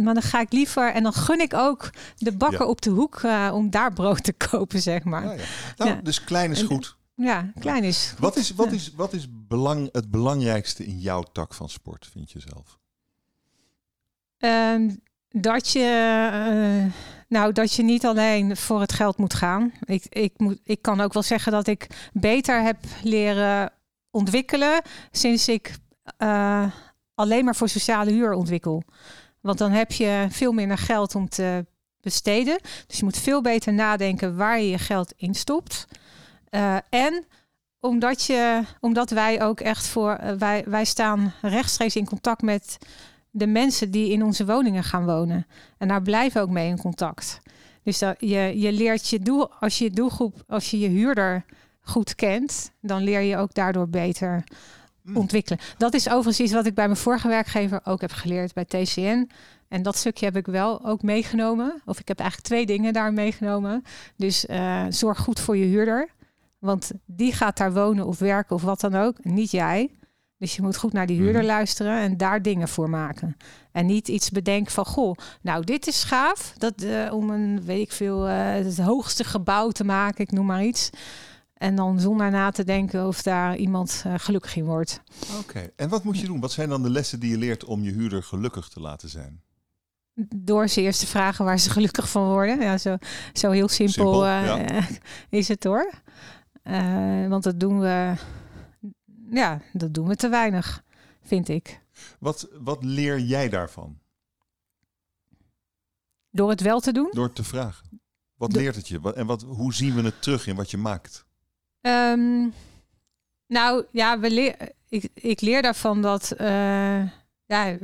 maar dan ga ik liever en dan gun ik ook de bakker op de hoek uh, om daar brood te kopen, zeg maar. Ja, ja. Nou, dus klein is goed. Ja, klein is. Wat is, wat is, wat is belang, het belangrijkste in jouw tak van sport, vind je zelf? Um, dat je, uh, nou, dat je niet alleen voor het geld moet gaan. Ik, ik, moet, ik kan ook wel zeggen dat ik beter heb leren ontwikkelen sinds ik uh, alleen maar voor sociale huur ontwikkel. Want dan heb je veel minder geld om te besteden. Dus je moet veel beter nadenken waar je je geld instopt. Uh, en omdat, je, omdat wij ook echt voor, uh, wij, wij staan rechtstreeks in contact met de mensen die in onze woningen gaan wonen. En daar blijven we ook mee in contact. Dus dat je, je leert je doel, als je je doelgroep, als je je huurder goed kent, dan leer je ook daardoor beter mm. ontwikkelen. Dat is overigens iets wat ik bij mijn vorige werkgever ook heb geleerd bij TCN. En dat stukje heb ik wel ook meegenomen. Of ik heb eigenlijk twee dingen daar meegenomen. Dus uh, zorg goed voor je huurder. Want die gaat daar wonen of werken of wat dan ook. Niet jij. Dus je moet goed naar die huurder mhm. luisteren en daar dingen voor maken. En niet iets bedenken van, goh, nou dit is gaaf. Dat, uh, om een, weet ik veel, uh, het hoogste gebouw te maken, ik noem maar iets. En dan zonder na te denken of daar iemand uh, gelukkig in wordt. Oké, en wat moet je doen? Wat zijn dan de lessen die je leert om je huurder gelukkig te laten zijn? Door ze eerst te vragen waar ze gelukkig van worden. Ja, zo, zo heel simpel, simpel ja. is het hoor. Uh, want dat doen we, ja, dat doen we te weinig, vind ik. Wat, wat leer jij daarvan? Door het wel te doen? Door te vragen. Wat leert het je? En wat, hoe zien we het terug in wat je maakt? Um, nou ja, we leer, ik, ik leer daarvan dat. Uh, ja,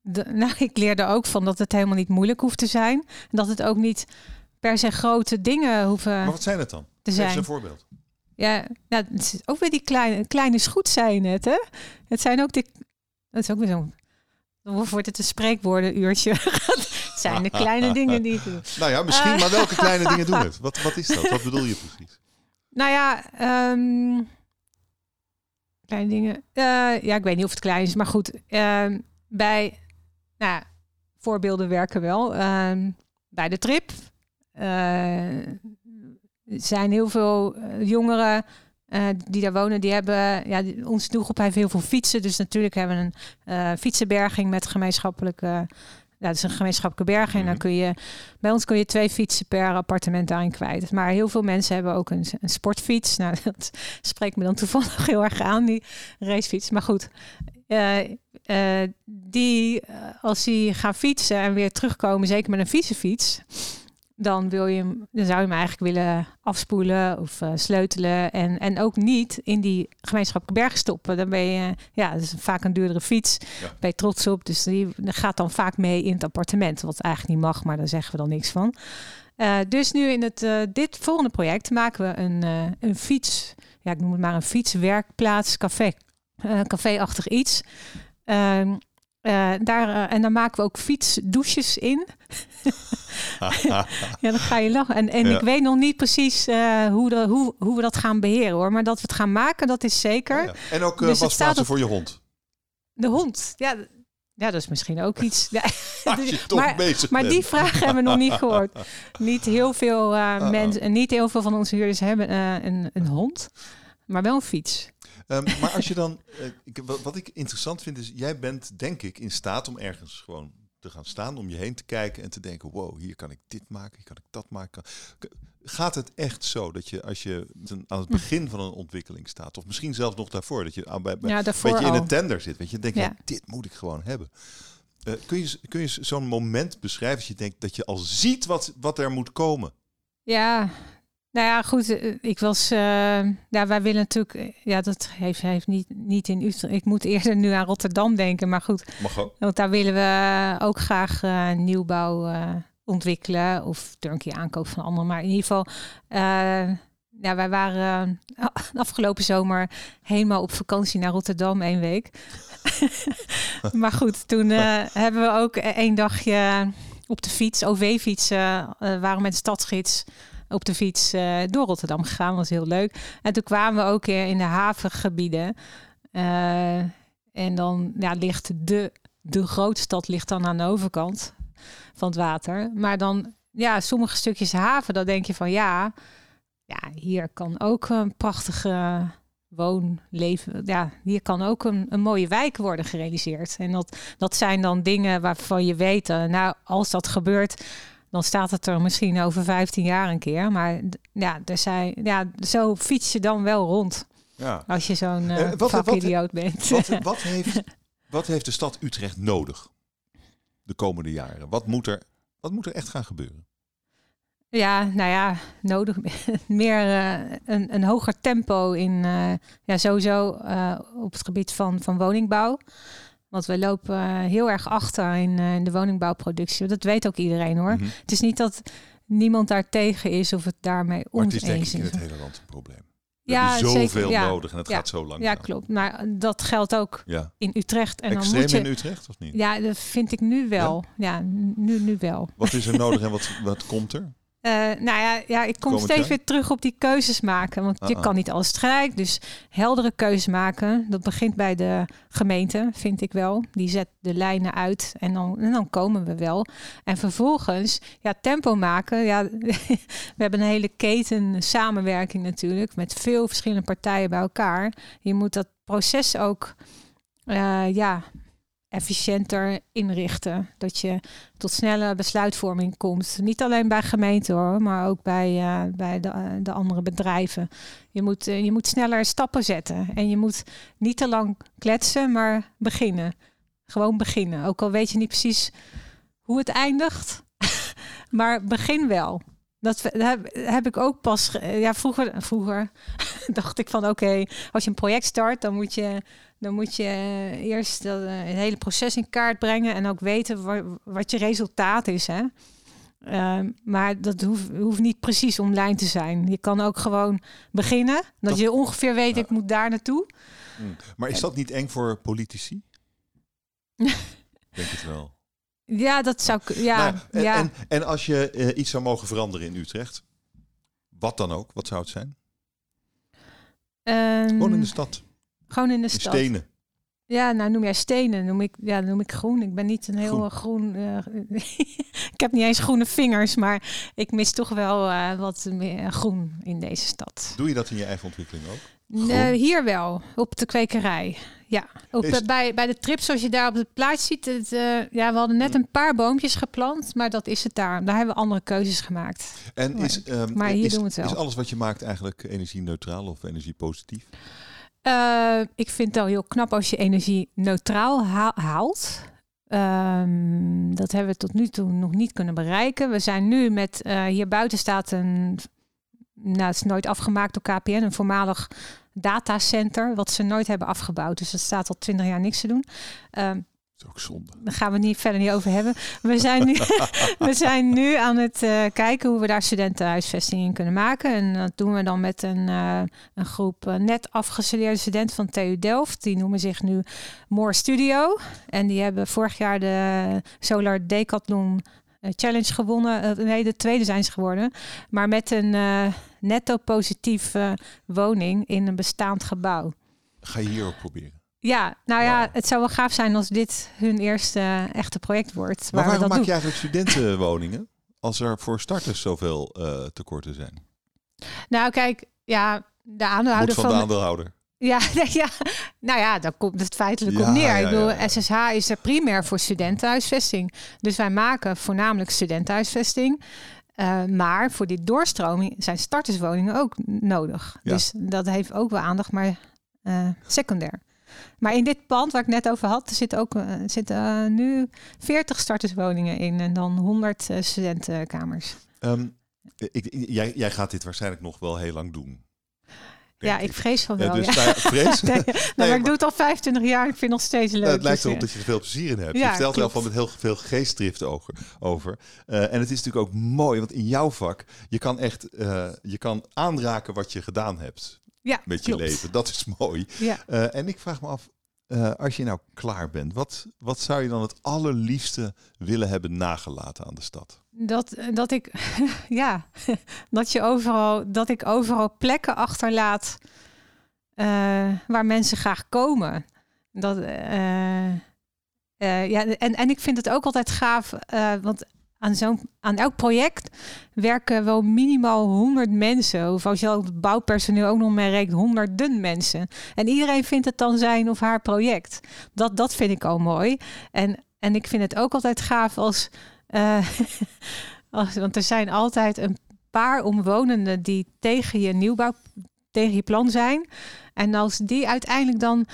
de, nou, ik leerde ook van dat het helemaal niet moeilijk hoeft te zijn. Dat het ook niet per se grote dingen hoeven. Maar wat zijn het dan? Te zijn. een voorbeeld. Ja, nou, het is ook weer die kleine, kleine schoet zijn het, hè? Het zijn ook de... Dat is ook weer zo'n... Dan wordt het een spreekwoordenuurtje. het zijn de kleine dingen die doen. Nou ja, misschien, maar welke kleine dingen doen het? Wat, wat is dat? Wat bedoel je precies? Nou ja, um, kleine dingen. Uh, ja, ik weet niet of het klein is, maar goed. Uh, bij, nou, voorbeelden werken wel. Uh, bij de trip. Zijn heel veel eh, jongeren uh, die daar wonen, die hebben, ja, onze doelgroep heeft heel veel fietsen. Dus natuurlijk hebben we een uh, fietsenberging met gemeenschappelijke, ja, dat is een gemeenschappelijke berging. En dan mhm. kun je, bij ons kun je twee fietsen per appartement daarin kwijt. Maar heel veel mensen hebben ook een, een sportfiets. Nou, dat spreekt me dan toevallig heel erg aan, die racefiets. Maar goed, die, als die gaan fietsen en weer terugkomen, zeker met een fietsenfiets dan, wil je hem, dan zou je hem eigenlijk willen afspoelen of uh, sleutelen. En, en ook niet in die gemeenschappelijke berg stoppen. Dan ben je, ja, dat is vaak een duurdere fiets. Ben je trots op. Dus die gaat dan vaak mee in het appartement. Wat eigenlijk niet mag, maar daar zeggen we dan niks van. Uh, dus nu in het, uh, dit volgende project maken we een, een fiets. Ja, ik noem het maar een fietswerkplaats, café. café-achtig iets. Ehm, uh, daar, uh, en dan maken we ook fietsdouches in. ja, dan ga je lachen. En, en ik weet nog niet precies uh, hoe, de, hoe, hoe we dat gaan beheren hoor. Maar dat we het gaan maken, dat is zeker. Oh, ja. En ook dus wasplaatsen voor je hond. De hond, ja. Ja, dat is misschien ook iets. Maar, maar die vraag hebben we nog niet gehoord. Niet heel veel mensen, niet heel veel van onze huurders hebben een, een hond, maar wel een fiets. Um, maar als je dan, uh, ik, wat ik interessant vind is, jij bent denk ik in staat om ergens gewoon te gaan staan, om je heen te kijken en te denken, wow, hier kan ik dit maken, hier kan ik dat maken. Gaat het echt zo dat je als je aan het begin van een ontwikkeling staat, of misschien zelfs nog daarvoor, dat je aan bij, ja, een beetje in een tender zit, weet je, denk je, dit moet ik gewoon hebben. Uh, kun je, kun je zo'n moment beschrijven als je denkt dat je al ziet wat, wat er moet komen? Ja, nou ja, goed. Eh, ik was. Uh, ja, wij willen natuurlijk. Eh, ja, dat heeft, heeft niet, niet in Utrecht. Ik moet eerder nu aan Rotterdam denken. Maar goed. Mag ook. Want daar willen we ook graag uh, nieuwbouw uh, ontwikkelen. Of turnkey aankoop van anderen. Maar in ieder geval. ja, wij waren afgelopen zomer helemaal op vakantie naar Rotterdam één week. maar goed, toen hebben we ook één dagje op de fiets, OV-fietsen, waren met de stadsgids op de fiets uh, door Rotterdam gegaan. Was heel leuk. En toen kwamen we ook in de havengebieden. Uh, en dan ja, ligt de, de grootstad ligt dan aan de overkant van het water. Maar dan, ja, sommige stukjes haven, dan denk je van ja, ja hier kan ook een prachtige woonleven. Ja, hier kan ook een, een mooie wijk worden gerealiseerd. En dat, dat zijn dan dingen waarvan je weet, uh, nou, als dat gebeurt, dan staat het er misschien over 15 jaar een keer. Maar ja, er zijn, ja zo fiets je dan wel rond. Ja. Als je zo'n uh, uh, vakidioot bent. Wat, wat, heeft, wat heeft de stad Utrecht nodig de komende jaren? Wat moet er, wat moet er echt gaan gebeuren? Ja, nou ja, nodig meer uh, een, een hoger tempo in, uh, ja, sowieso op het gebied van, van woningbouw. Want we lopen eh, heel erg achter in, uh, in, de woningbouwproductie. Dat weet ook iedereen hoor. Mhm. Het is niet dat niemand daar tegen is of het daarmee oneens is. Maar het is denk ik in het hele land een probleem. We ja, zoveel zeker, ja. nodig en het gaat zo lang. Ja, klopt. Maar dat geldt ook ja. in Utrecht. En Extreem dan moet je, in Utrecht of niet? Ja, dat vind ik nu wel. Ja, nu, nu wel. Wat is er nodig en wat, wat komt er? Uh, nou ja, ja, ik kom steeds weer terug op die keuzes maken. Want je kan niet alles tegelijk. Dus heldere keuzes maken. Dat begint bij de gemeente, vind ik wel. Die zet de lijnen uit en dan, en dan komen we wel. En vervolgens, ja, tempo maken. Ja, we hebben een hele keten samenwerking natuurlijk. Met veel verschillende partijen bij elkaar. Je moet dat proces ook uh, ja, efficiënter inrichten. Dat je tot snelle besluitvorming komt. Niet alleen bij gemeenten hoor, maar ook bij, uh, bij de, uh, de, andere bedrijven. Je moet, uh, je moet sneller stappen zetten. En je moet niet te lang kletsen, maar beginnen. Gewoon beginnen. Ook al weet je niet precies hoe het eindigt. maar begin wel. Dat heb, heb ik ook pas. Ja, vroeger, vroeger dacht ik van oké, als je een project start, dan moet je dan moet je eh, eerst dat, uh, het hele proces in kaart brengen en ook weten wat je resultaat is. Hè? Uh, maar dat hoeft, hoeft, niet precies online te zijn. Je kan ook gewoon beginnen. Dat, je ongeveer weet, ik moet daar naartoe. Hmm. Maar is dat niet eng voor politici? Denk het wel. Ja, dat zou ja, nou, en, ja. En, en, als je uh, iets zou mogen veranderen in Utrecht, wat dan ook, wat zou het zijn? Um, Gewoon in de stad. Gewoon in de stad. Stenen. Ja, nou noem jij stenen, noem ik, ja, noem ik groen. Ik ben niet een heel groen. Uh, ik heb niet eens groene vingers, maar ik mis toch wel uh, wat meer groen in deze stad. Doe je dat in je eigen ontwikkeling ook? Hier wel, op de kwekerij. Ja, op, is... bij, bij de trip zoals je daar op het plaats ziet. Het, ja, we hadden net een paar boompjes geplant, maar dat is het daar. Daar hebben we andere keuzes gemaakt. En is, um, maar hier is, doen we het wel. is alles wat je maakt eigenlijk energie-neutraal of energie-positief? Uh, ik vind het al heel knap als je energie neutraal haalt. Um, dat hebben we tot nu toe nog niet kunnen bereiken. We zijn nu met, uh, hier buiten staat een, nou het is nooit afgemaakt door KPN, een voormalig datacenter, wat ze nooit hebben afgebouwd. Dus dat staat al twintig jaar niks te doen. Um, ook zonde. Daar gaan we niet verder niet over hebben. We zijn nu, we zijn nu aan het uh, kijken hoe we daar studentenhuisvesting in kunnen maken. En dat doen we dan met een, uh, een groep uh, net afgestudeerde studenten van TU Delft. Die noemen zich nu More Studio. En die hebben vorig jaar de Solar Decathlon Challenge gewonnen. nee, de tweede zijn ze geworden. Maar met een netto positieve woning in een bestaand gebouw. Ga je hier ook proberen? Ja, nou ja, het zou wel gaaf zijn als dit hun eerste echte project wordt. Maar waarom maak je eigenlijk studentenwoningen als er voor starters zoveel uh, tekorten zijn? Nou, kijk, ja, de aandeelhouder van, de aandeelhouder. Ja, ja, nou ja, daar komt het feitelijk op neer. ik bedoel, SSH is er primair voor studentenhuisvesting. Dus wij maken voornamelijk studentenhuisvesting. Uh, maar voor die doorstroming zijn starterswoningen ook nodig. Dus dat heeft ook wel aandacht, maar uh, secundair. Maar in dit pand waar ik net over had, zitten ook uh, zitten uh, nu 40 starterswoningen in en dan 100 uh, studentenkamers. Um, ik, jij, jij gaat dit waarschijnlijk nog wel heel lang doen. Ja, ik vrees van wel. dus ja. vrees? nee, nee, nee, maar ik doe het al 25 jaar. Ik vind het nog steeds leuk. het lijkt dus, erop dat je er veel plezier in hebt. Je stelt wel van met heel veel geestdrift over. over. Uh, en het is natuurlijk ook mooi, want in jouw vak, je kan echt uh, je kan aanraken wat je gedaan hebt ja, met je leven. Dat is mooi. Ja. Uh, en ik vraag me af, uh, als je nou klaar bent, wat, wat zou je dan het allerliefste willen hebben nagelaten aan de stad? Dat, dat ik, ja, dat je overal, dat ik overal plekken achterlaat uh, waar mensen graag komen. Dat, ja, en, en ik vind het ook altijd gaaf, want aan, zo'n, aan elk project werken wel minimaal 100 mensen. Of als je al het bouwpersoneel ook nog mee rekent, honderden mensen. En iedereen vindt het dan zijn of haar project. Dat, dat vind ik al mooi. En, en ik vind het ook altijd gaaf als, uh, als. Want er zijn altijd een paar omwonenden die tegen je nieuwbouw, tegen je plan zijn. En als die uiteindelijk dan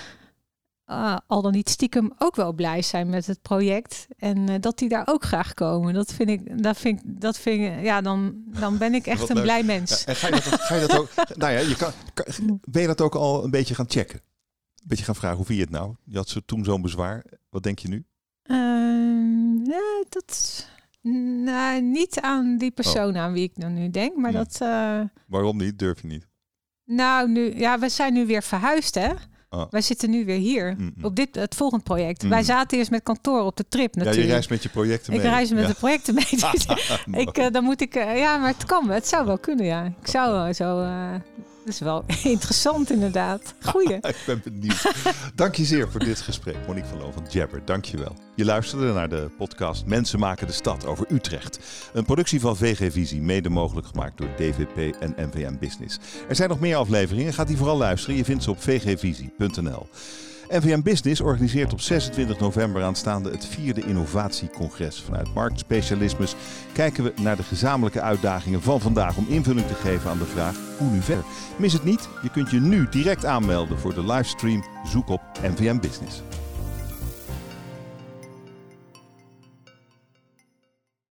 uh, al dan niet stiekem ook wel blij zijn met het project. En uh, dat die daar ook graag komen. Dat vind ik, dat vind ik, dat vind ik, ja, dan, dan ben ik echt een blij mens. Ja, en ga je, dat, ga je dat ook, nou ja, je kan, ben je dat ook al een beetje gaan checken? Een beetje gaan vragen, hoe vind je het nou? Je had zo, toen zo'n bezwaar. Wat denk je nu? Uh, ja, dat, nou, niet aan die persoon oh. aan wie ik dan nu denk, maar dat... Uh, Waarom niet? Durf je niet? Nou, nu, ja, we zijn nu weer verhuisd, hè? Oh. Wij zitten nu weer hier op dit, het volgende project. Wij zaten eerst met kantoor op de trip natuurlijk. Ja, je reist met je projecten mee. Ik reis met de projecten mee. Dus ik, uh, dan moet ik, uh, ja, maar het kan. Het zou wel kunnen, ja. Ik zou zo uh, dat is wel interessant inderdaad. Goeie. ik ben benieuwd. Dank je zeer voor dit gesprek, Monique van Loo van Jabber. Dank je wel. Je luisterde naar de podcast Mensen maken de stad over Utrecht. Een productie van VG Visie, mede mogelijk gemaakt door DVP en NVM Business. Er zijn nog meer afleveringen, ga die vooral luisteren. Je vindt ze op vgvisie.nl. NVM Business organiseert op 26 november aanstaande het vierde innovatiecongres. Vanuit marktspecialismes kijken we naar de gezamenlijke uitdagingen van vandaag om invulling te geven aan de vraag hoe nu verder. Mis het niet, je kunt je nu direct aanmelden voor de livestream. Zoek op NVM Business.